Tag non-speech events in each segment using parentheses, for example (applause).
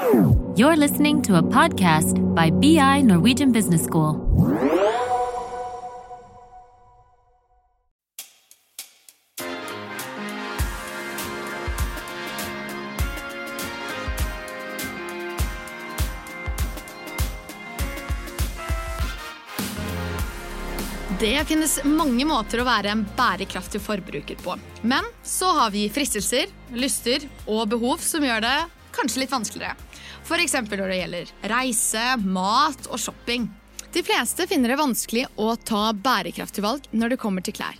You're listening to a podcast by BI Norwegian Business School. Det finnes mange måter å være en bærekraftig forbruker på. Men så har vi fristelser, lyster og behov som gjør det kanskje litt vanskeligere. F.eks. når det gjelder reise, mat og shopping. De fleste finner det vanskelig å ta bærekraftige valg når det kommer til klær.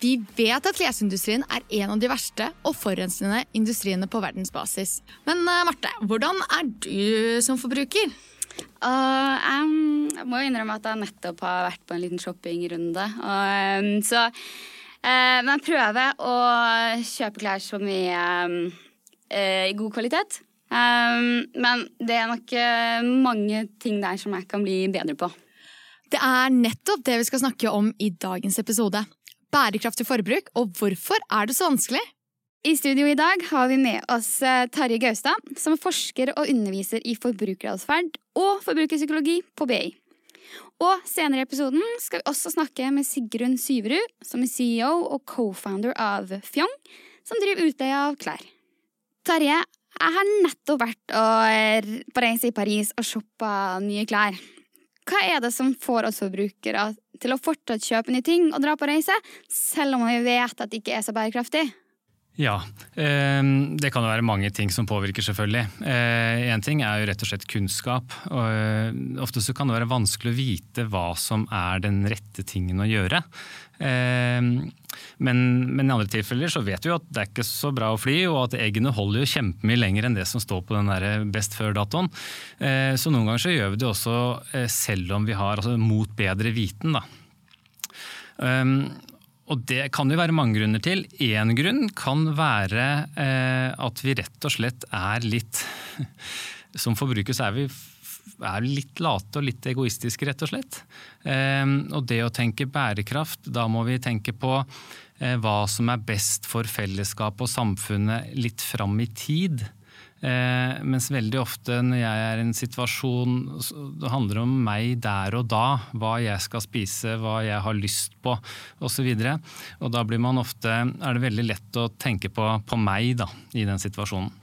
Vi vet at klesindustrien er en av de verste og forurensende industriene på verdensbasis. Men eh, Marte, hvordan er du som forbruker? Uh, jeg må innrømme at jeg nettopp har vært på en liten shoppingrunde. Em, så uh, Men jeg prøver å kjøpe klær som er um, uh, i god kvalitet. Em, men det er nok eh, mange ting der som jeg kan bli bedre på. Det er nettopp det vi skal snakke om i dagens episode. Bærekraftig forbruk, og hvorfor er det så vanskelig? I studio i dag har vi med oss Tarje Tarjei Gaustad, som er forsker og underviser i forbrukeratferd og forbrukerpsykologi på BI. Og senere i episoden skal vi også snakke med Sigrun Syverud, som er CEO og co-founder av Fjong, som driver utleie av klær. Tarjei, jeg har nettopp vært på reise i Paris og shoppa nye klær. Hva er det som får oss forbrukere til å fortsatt kjøpe nye ting og dra på reise, selv om vi vet at det ikke er så bærekraftig? Ja, eh, det kan jo være mange ting som påvirker, selvfølgelig. Én eh, ting er jo rett og slett kunnskap. og eh, Ofte så kan det være vanskelig å vite hva som er den rette tingen å gjøre. Men, men, i andre tilfeller så vet vi jo at det er ikke så bra å fly, og at eggene holder jo kjempemye lenger enn det som står på den der best før-datoen. Så noen ganger så gjør vi det også selv om vi har altså, mot bedre viten. da. Og det kan jo være mange grunner til. Én grunn kan være eh, at vi rett og slett er litt (laughs) Som forbrukere så er vi er litt late og litt egoistiske, rett og slett. Eh, og det å tenke bærekraft, da må vi tenke på eh, hva som er best for fellesskapet og samfunnet litt fram i tid. Eh, mens veldig ofte når jeg er i en situasjon det handler om meg der og da. Hva jeg skal spise, hva jeg har lyst på osv. Da blir man ofte, er det veldig lett å tenke på, på meg da, i den situasjonen.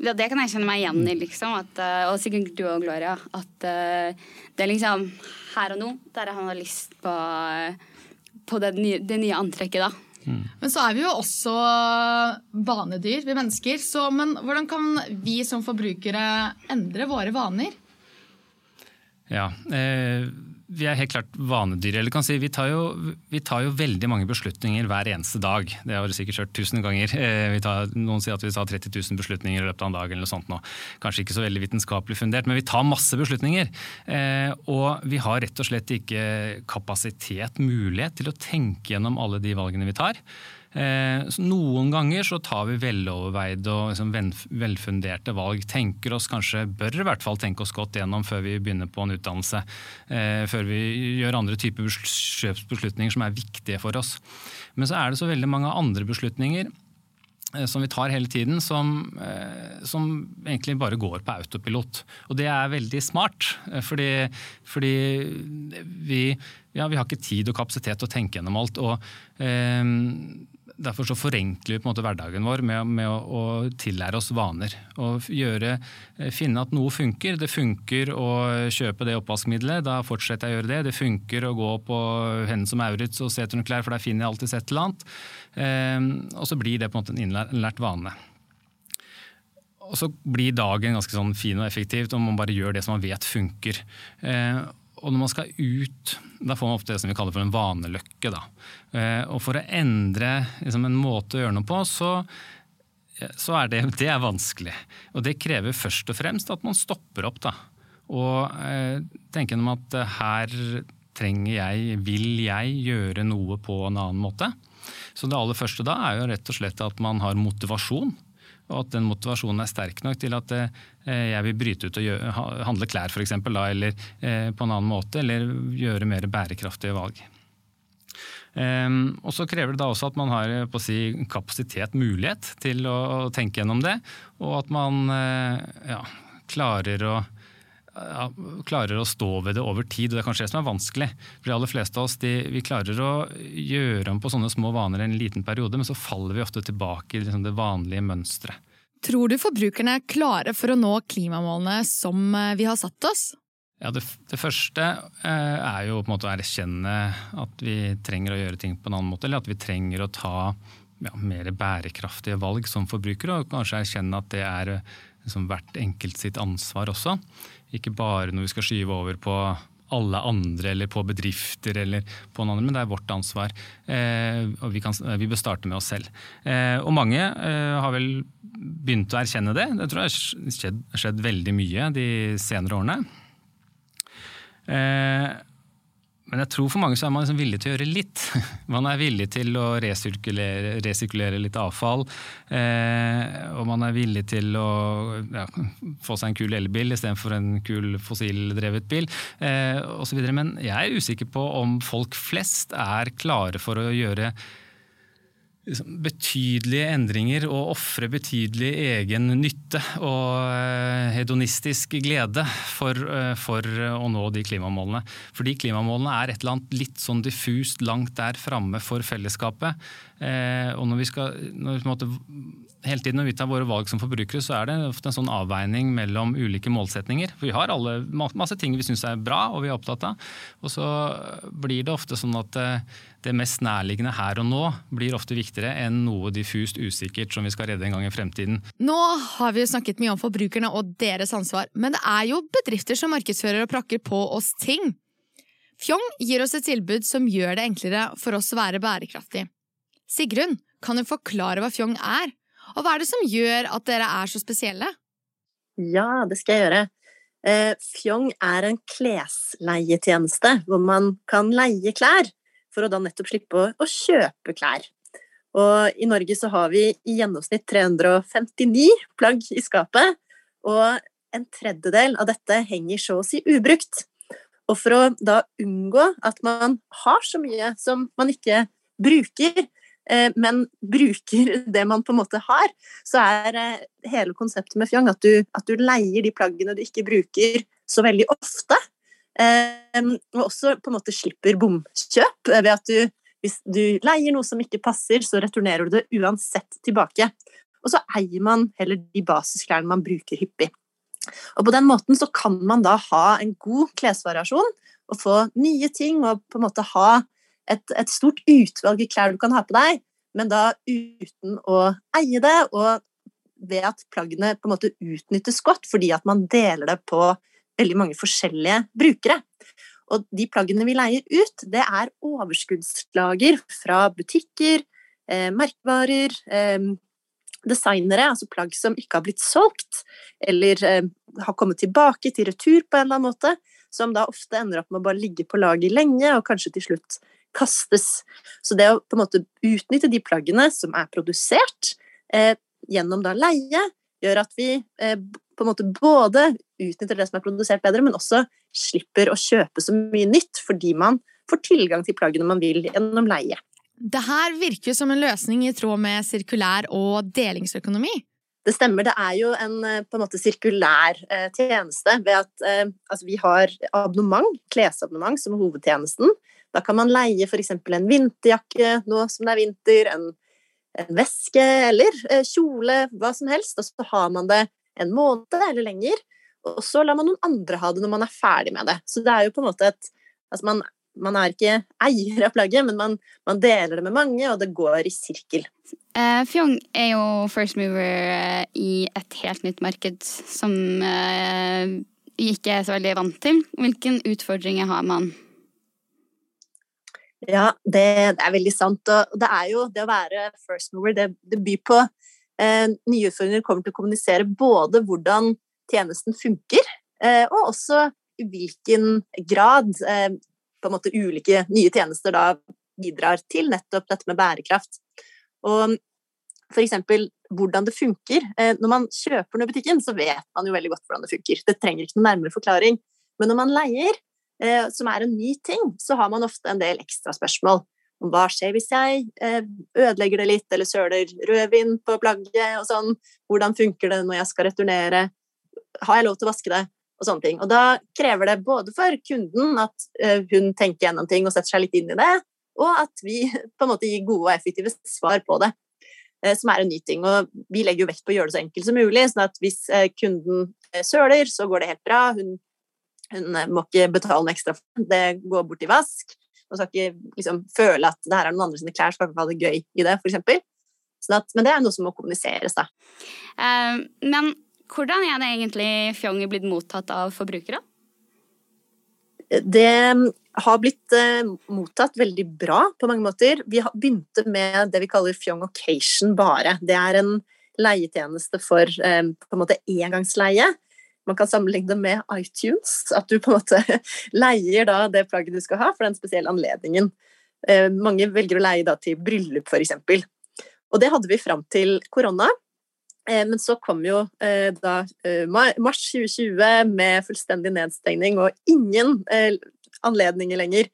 Ja, det kan jeg kjenne meg igjen i, liksom. At, eh, og sikkert du og Gloria. At uh, det er liksom her og nå der han har lyst på, på det, nye, det nye antrekket, da. Mm. Men så er vi jo også vanedyr, vi mennesker. Så, men hvordan kan vi som forbrukere endre våre vaner? Ja, eh, vi er helt klart vanedyr. eller kan si, vi tar, jo, vi tar, jo, veldig mange beslutninger hver eneste dag. Det har du sikkert hørt tusen ganger. Eh, tar, noen sier at vi tar 30 000 beslutninger i løpet av en dag. eller noe sånt nå. Kanskje ikke så veldig vitenskapelig fundert, men vi tar masse beslutninger. Eh, og vi har rett og slett ikke kapasitet, mulighet, til å tenke gjennom alle de valgene vi tar. Eh, noen ganger så tar vi veloverveide og liksom velfunderte valg. Tenker oss kanskje, bør i hvert fall tenke oss godt gjennom før vi begynner på en utdannelse. Eh, før vi gjør andre typer kjøpsbeslutninger som er viktige for oss. Men så er det så veldig mange andre beslutninger eh, som vi tar hele tiden, som, som, egentlig bare går på autopilot. Og det er veldig smart, fordi, fordi vi, ja, vi, har ikke tid og kapasitet til å tenke gjennom alt. og eh, Derfor så forenkler vi på en måte hverdagen vår med, med å, å, tillære oss vaner. Og gjøre, eh, finne at noe funker. Det funker å kjøpe det oppvaskmiddelet, da fortsetter jeg å gjøre det. Det funker å gå på Hennes og Maurits og se etter noen klær, for der finner jeg alltid et eller annet. Eh, og så blir det på en måte en innlært vane. Og så blir dagen ganske sånn fin og effektiv om man bare gjør det som man vet funker. Eh, og når man skal ut, da får man ofte det som vi kaller for en vaneløkke. Da. Eh, og for å endre liksom, en måte å gjøre noe på, så, så er det, (laughs) det er vanskelig. Og det krever først og fremst at man stopper opp. Da. Og eh, tenker om at eh, her trenger jeg, vil jeg gjøre noe på en annen måte. Så det aller første da er jo rett og slett at man har motivasjon og at den motivasjonen er sterk nok til at eh, jeg vil bryte ut og gjøre, handle klær f.eks., eller eh, på en annen måte, eller gjøre mer bærekraftige valg. Um, og så krever det da også at man har si, kapasitet, mulighet til å tenke gjennom det, og at man ja, klarer å ja, klarer å stå ved det over tid. og Det er kanskje det som er vanskelig. For de aller fleste av oss de, vi klarer å gjøre om på sånne små vaner en liten periode, men så faller vi ofte tilbake i liksom det vanlige mønsteret. Tror du forbrukerne er klare for å nå klimamålene som eh, vi har satt oss? Ja, det, det, første eh, er jo på en måte å erkjenne at vi trenger å gjøre ting på en annen måte, eller at vi trenger å ta ja, mer bærekraftige valg som forbrukere, og kanskje erkjenne at det er liksom, hvert enkelt sitt ansvar også. Ikke bare når vi skal skyve over på alle andre eller på bedrifter eller på noen andre, men det er vårt ansvar. Eh, og vi, kan, vi, bør starte med oss selv. Eh, og mange eh, har vel begynt å erkjenne det. Det tror jeg har skjedd, skjedd veldig mye de senere årene. Eh, men jeg tror for mange så er man liksom villig til å gjøre litt. (laughs) Man er villig til å resirkulere, resirkulere litt avfall. Eh, og man er villig til å ja, få seg en kul elbil istedenfor en kul fossildrevet bil. Eh, osv. Men jeg er usikker på om folk flest er klare for å gjøre betydelige endringer og ofre betydelig egen nytte og eh, hedonistisk glede for, eh, for, å nå de klimamålene. Fordi klimamålene er et eller annet litt sånn diffust langt der framme for fellesskapet. Eh, og når vi skal når vi Hele tiden når vi tar våre valg som forbrukere, så er det ofte en sånn avveining mellom ulike målsetninger. For vi har alle, masse ting vi syns er bra og vi er opptatt av. Og så blir det ofte sånn at det mest nærliggende her og nå blir ofte viktigere enn noe diffust usikkert som vi skal redde en gang i fremtiden. Nå har vi jo snakket mye om forbrukerne og deres ansvar, men det er jo bedrifter som markedsfører og prakker på oss ting. Fjong gir oss et tilbud som gjør det enklere for oss å være bærekraftig. Sigrun, kan du forklare hva Fjong er, og hva er det som gjør at dere er så spesielle? Ja, det skal jeg gjøre. Eh, Fjong er en klesleietjeneste hvor man kan leie klær for å da nettopp slippe å, kjøpe klær. Og i Norge så har vi i gjennomsnitt 359 plagg i skapet, og en tredjedel av dette henger så å si ubrukt. Og for å da unngå at man har så mye som man ikke bruker, men bruker det man på en måte har, så er eh, hele konseptet med Fjong at du, at du leier de plaggene du ikke bruker så veldig ofte. Ehm, og også på en måte slipper bomkjøp ved at du, hvis du leier noe som ikke passer, så returnerer du det uansett tilbake. Og så eier man heller de basisklærne man bruker hyppig. Og på den måten så kan man da ha en god klesvariasjon og få nye ting og på en måte ha et, et stort utvalg i klær du kan ha på deg, men da uten å eie det, og ved at plaggene på en måte utnyttes godt fordi at man deler det på veldig mange forskjellige brukere. Og de plaggene vi leier ut, det er overskuddslager fra butikker, eh, merkevarer, eh, designere, altså plagg som ikke har blitt solgt, eller eh, har kommet tilbake til retur på en eller annen måte, som da ofte ender opp med å bare ligge på lager lenge, og kanskje til slutt kastes. Så det å på en måte utnytte de plaggene som er produsert eh, gjennom da leie, gjør at vi eh, på en måte både utnytter det som er produsert bedre, men også slipper å kjøpe så mye nytt fordi man får tilgang til plaggene man vil gjennom leie. Det her virker som en løsning i tråd med sirkulær og delingsøkonomi. Det stemmer. Det er jo en på en måte sirkulær eh, tjeneste ved at eh, altså vi har abonnement, klesabonnement, som hovedtjenesten. Da kan man leie f.eks. en vinterjakke nå som det er vinter, en, en veske eller eh, kjole, hva som helst. Og så har man det en måned eller lenger. Og så lar man noen andre ha det når man er ferdig med det. Så det er jo på en måte et Altså man, man er ikke eier av plagget, men man, man, deler det med mange, og det går i sirkel. Eh, Fjong er jo first mover eh, i et helt nytt marked som eh, vi ikke er så veldig vant til. Hvilke utfordringer har man? Ja, det, det, er veldig sant. Og det er jo det å være first mover, det, det byr på eh, nye utfordringer kommer til å kommunisere både hvordan tjenesten funker, eh, og også i hvilken grad eh, på en måte ulike nye tjenester da bidrar til nettopp dette med bærekraft. Og f.eks. hvordan det funker. Eh, når man kjøper noe i butikken, så vet man jo veldig godt hvordan det funker. Det trenger ikke noen nærmere forklaring. Men når man leier, som er en ny ting, så har man ofte en del ekstra spørsmål. om hva skjer hvis jeg eh, ødelegger det litt, eller søler rødvin på plagget og sånn. Hvordan funker det når jeg skal returnere? Har jeg lov til å vaske det? Og sånne ting. Og da krever det både for kunden at eh, hun tenker gjennom ting og setter seg litt inn i det, og at vi (laughs) på en måte gir gode og effektive svar på det. Eh, som er en ny ting. Og vi legger jo vekt på å gjøre det så enkelt som mulig. sånn at hvis kunden søler, så går det helt bra. Hun, hun må ikke betale noe ekstra for det. Det går bort i vask. Hun skal ikke liksom, føle at det her er noen andre sine klær, skal ikke ha det gøy i det, f.eks. Sånn men det er noe som må kommuniseres, da. Uh, men hvordan er det egentlig Fjong blitt mottatt av forbrukere? Det har blitt uh, mottatt veldig bra på mange måter. Vi begynte med det vi kaller Fjong Occasion bare. Det er en leietjeneste for uh, på en måte engangsleie man kan sammenligne det med iTunes. At du på en måte (laughs) leier da det plagget du skal ha for den spesielle anledningen. Eh, mange velger å leie da til bryllup, f.eks. Og det hadde vi fram til korona. Eh, men så kom jo eh, da mars 2020 med fullstendig nedstengning og ingen anledninger lenger.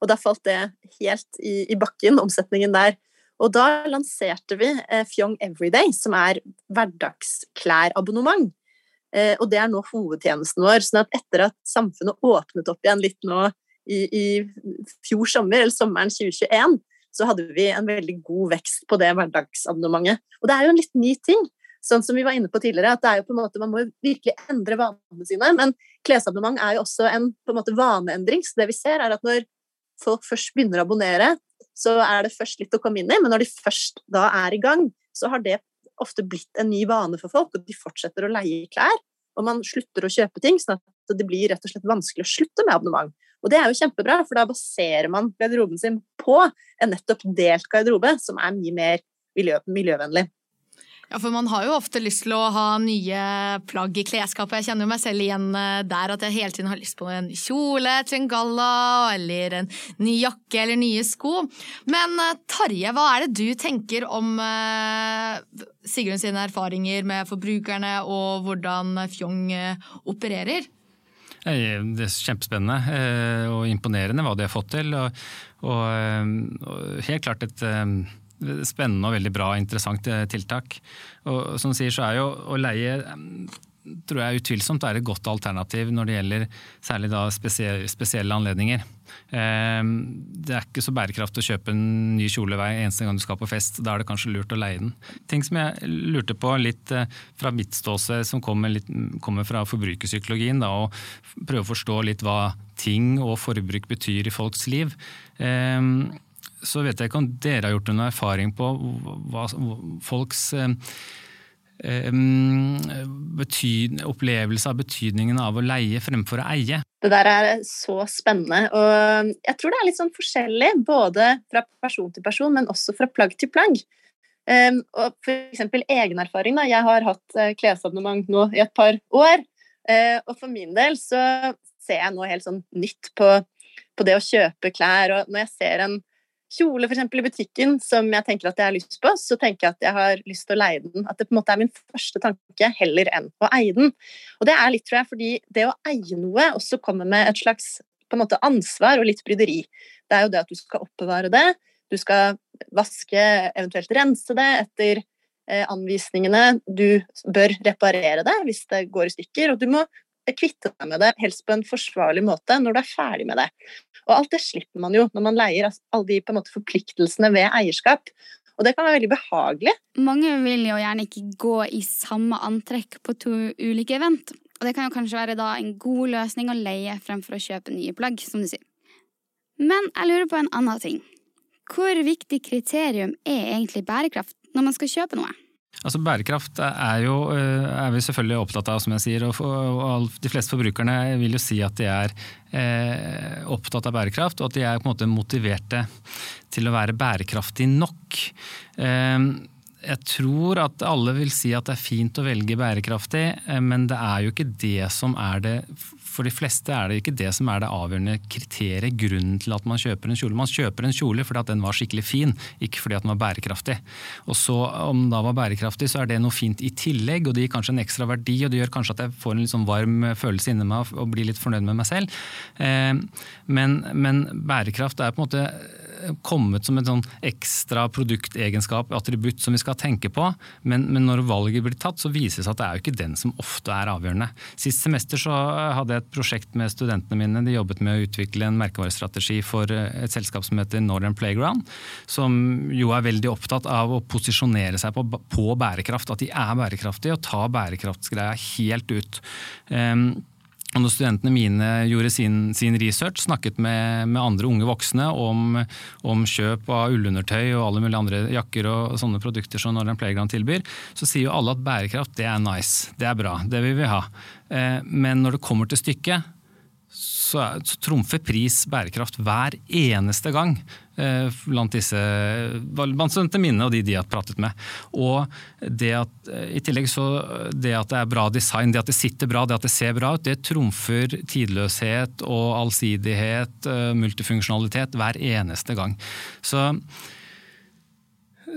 Og da falt det helt i, bakken, omsetningen der. Og da lanserte vi Fjong Everyday, som er hverdagsklærabonnement. Eh, og det er nå hovedtjenesten vår. sånn at etter at samfunnet åpnet opp igjen litt nå i, i fjor sommer, eller sommeren 2021, så hadde vi en veldig god vekst på det hverdagsabonnementet. Og det er jo en litt ny ting. Sånn som vi var inne på tidligere, at det er jo på en måte, Man må virkelig endre vanene sine. Men klesabonnement er jo også en på en måte vaneendring. Så det vi ser, er at når folk først begynner å abonnere, så er det først litt å komme inn i. Men når de først da er i gang, så har det ofte blitt en ny vane for folk, og de fortsetter å leie klær. Og man slutter å kjøpe ting, sånn at det blir rett og slett vanskelig å slutte med abonnement. Og det er jo kjempebra, for da baserer man garderoben sin på en nettopp delt garderobe, som er mye mer miljø miljøvennlig. Ja, for man har jo ofte lyst til å ha nye plagg i klesskapet. Jeg kjenner jo meg selv igjen eh, der at jeg hele tiden har lyst på en kjole til en galla, eller en ny jakke eller nye sko. Men eh, Tarje, hva er det du tenker om uh, Sigrun sine erfaringer med forbrukerne og hvordan Fjong opererer? Det er kjempespennende og imponerende hva de har fått til. Og, og, og helt klart et spennende og veldig bra og interessant eh, tiltak. Og som sier, så er jo å leie tror jeg utvilsomt er et godt alternativ når det gjelder særlig da spesielle anledninger. Ehm, det er ikke så bærekraftig å kjøpe en ny kjole hver eneste gang du skal på fest. Da er det kanskje lurt å leie den. Ting som jeg lurte på litt eh, fra mitt ståsted, som kommer, litt, kommer fra forbrukerpsykologien, da, og prøve å forstå litt hva ting og forbruk betyr i folks liv. Ehm, så vet jeg ikke om dere har gjort noen erfaring på hva folks eh, eh, betyd, opplevelse av betydningen av å leie fremfor å eie. Det der er så spennende, og jeg tror det er litt sånn forskjellig både fra person til person, men også fra plagg til plagg. Um, og for eksempel egenerfaring. Da. Jeg har hatt uh, klesabonnement nå i et par år, og for min del så ser jeg nå helt sånn nytt på, på det å kjøpe klær. Og når jeg ser en kjole for eksempel, i butikken som jeg tenker at jeg har lyst på, så tenker jeg at jeg har lyst til å leie den. At det på en måte er min første tanke heller enn å eie den. Og det er litt, tror jeg, fordi det å eie noe også kommer med et slags på en måte ansvar og litt bryderi. Det er jo det at du skal oppbevare det, du skal vaske, eventuelt rense det etter eh, anvisningene. Du bør reparere det hvis det går i stykker, og du må kvitte deg med det, helst på en forsvarlig måte, når du er ferdig med det. Og alt det slipper man jo når man leier, altså, alle de på en måte forpliktelsene ved eierskap. Og det kan være veldig behagelig. Mange vil jo gjerne ikke gå i samme antrekk på to ulike event. Og det kan jo kanskje være da en god løsning å leie fremfor å kjøpe nye plagg, som du sier. Men jeg lurer på en annen ting. Hvor viktig kriterium er egentlig bærekraft når man skal kjøpe noe? Altså Bærekraft er, jo, eh, er vi selvfølgelig opptatt av, som jeg sier. Og, de fleste forbrukerne vil jo si at de er eh, opptatt av bærekraft, og at de er på en måte motiverte til å være bærekraftig nok. Eh, jeg tror at alle vil si at det er fint å velge bærekraftig, men det er jo ikke det som er det for de fleste er det ikke det som er det avgjørende kriteriet, grunnen til at man kjøper en kjole. Man kjøper en kjole fordi at den var skikkelig fin, ikke fordi at den var bærekraftig. Og så Om den da var bærekraftig, så er det noe fint i tillegg, og det gir kanskje en ekstra verdi, og det gjør kanskje at jeg får en litt sånn varm følelse inni meg og blir litt fornøyd med meg selv. Eh, men, men bærekraft er på en måte kommet som en sånn ekstra produktegenskap, attributt, som vi skal tenke på. Men, men, når valget blir tatt, så viser det seg at det er jo ikke den som ofte er avgjørende. Sist semester så hadde jeg et prosjekt med studentene mine. De jobbet med å utvikle en merkevarestrategi for eh, et selskap som heter Northern Playground. Som jo er veldig opptatt av å posisjonere seg på, på bærekraft. At de er bærekraftige og tar bærekraftsgreia helt ut. Um, og når studentene mine gjorde sin, sin research, snakket med, med, andre unge voksne om, om, kjøp av ullundertøy og alle mulige andre jakker og sånne produkter som Northern Playground tilbyr, så sier jo alle at bærekraft det er nice, det er bra, det vil vi ha. Eh, men når det kommer til stykket, så, så trumfer pris bærekraft hver eneste gang eh, blant disse blant studentene mine og de de har pratet med. Og det at, eh, I tillegg så det at det er bra design, det at det sitter bra, det at det ser bra ut, det trumfer tidløshet og allsidighet, eh, multifunksjonalitet, hver eneste gang. Så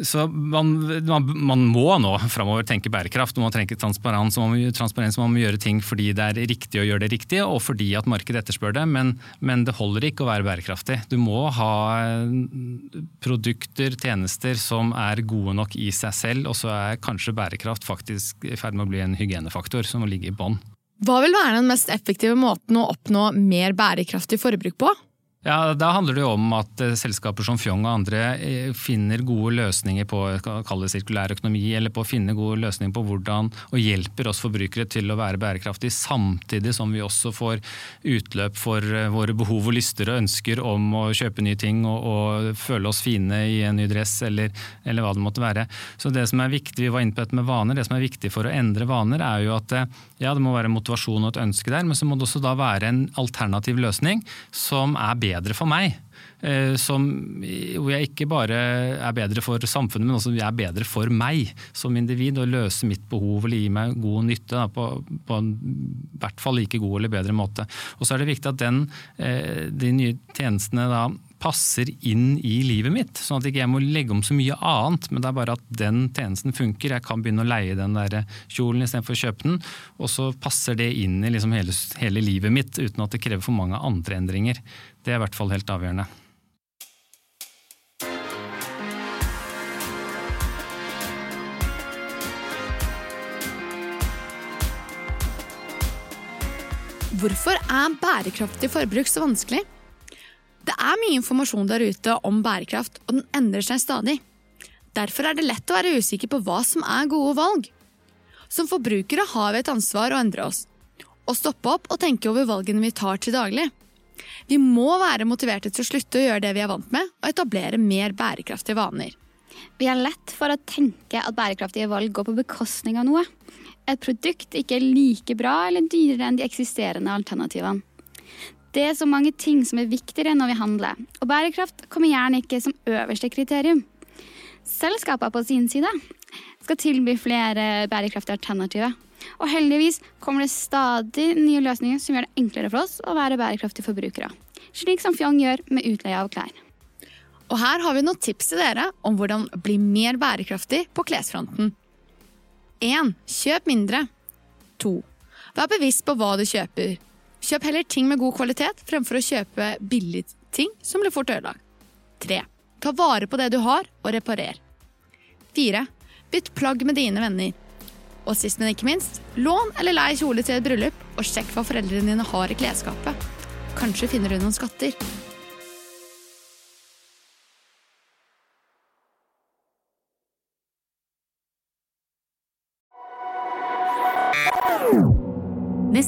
så man, man, man, må nå framover tenke bærekraft, man tenke transparens, man må, transparens, man må gjøre ting fordi det er riktig å gjøre det riktig, og fordi at markedet etterspør det. Men, men, det holder ikke å være bærekraftig. Du må ha produkter, tjenester som er gode nok i seg selv, og så er kanskje bærekraft faktisk i ferd med å bli en hygienefaktor som må ligge i bånn. Hva vil være den mest effektive måten å oppnå mer bærekraftig forbruk på? Ja, Da handler det jo om at eh, selskaper som Fjong og andre eh, finner gode løsninger på kalle det sirkulær økonomi, eller på å finne gode løsninger på hvordan, og hjelper oss forbrukere til å være bærekraftige, samtidig som vi også får utløp for eh, våre behov og lyster og ønsker om å kjøpe nye ting og, og føle oss fine i en ny dress, eller, eller, hva det måtte være. Så det som er viktig, Vi var inne på dette med vaner. Det som er viktig for å endre vaner, er jo at ja, det må være motivasjon og et ønske der, men så må det også da være en alternativ løsning som er bedre bedre for meg. Eh, som, hvor jeg ikke bare er bedre for samfunnet, men også jeg er bedre for meg som individ. Og løse mitt behov eller gi meg god nytte da, på, på en hvert fall like god eller bedre måte. Og så er det viktig at den, eh, de nye tjenestene da passer inn i livet mitt. Sånn at jeg ikke må legge om så mye annet, men det er bare at den tjenesten funker. Jeg kan begynne å leie den der kjolen istedenfor å kjøpe den. Og så passer det inn i liksom hele, hele livet mitt uten at det krever for mange andre endringer. Det er i hvert fall helt avgjørende. Hvorfor er bærekraftig forbruk så vanskelig? Er mye informasjon der ute om bærekraft, og den endrer seg stadig. Derfor er det lett å være usikker på hva som er gode valg. Som forbrukere har vi et ansvar å endre oss. Å stoppe opp og tenke over valgene vi tar til daglig. Vi må være motiverte til å slutte å gjøre det vi er vant med, og etablere mer bærekraftige vaner. Vi har lett for å tenke at bærekraftige valg går på bekostning av noe. Et produkt ikke er like bra eller dyrere enn de eksisterende alternativene. Det er så mange ting som er viktigere når vi handler, og bærekraft kommer gjerne ikke som øverste kriterium. Selskapene på sin side skal tilby flere bærekraftige alternativer. Og heldigvis kommer det stadig nye løsninger som gjør det enklere for oss å være bærekraftige forbrukere. Slik som Fjong gjør med utleie av klær. Og her har vi noen tips til dere om hvordan bli mer bærekraftig på klesfronten. 1. Kjøp mindre. 2. Vær bevisst på hva du kjøper. Kjøp heller ting med god kvalitet fremfor å kjøpe billige ting som blir fort ødelagt. 3. Ta vare på det du har, og reparer. 4. Bytt plagg med dine venner. Og sist, men ikke minst, lån eller lei kjole til et bryllup, og sjekk hva foreldrene dine har i klesskapet. Kanskje finner du noen skatter.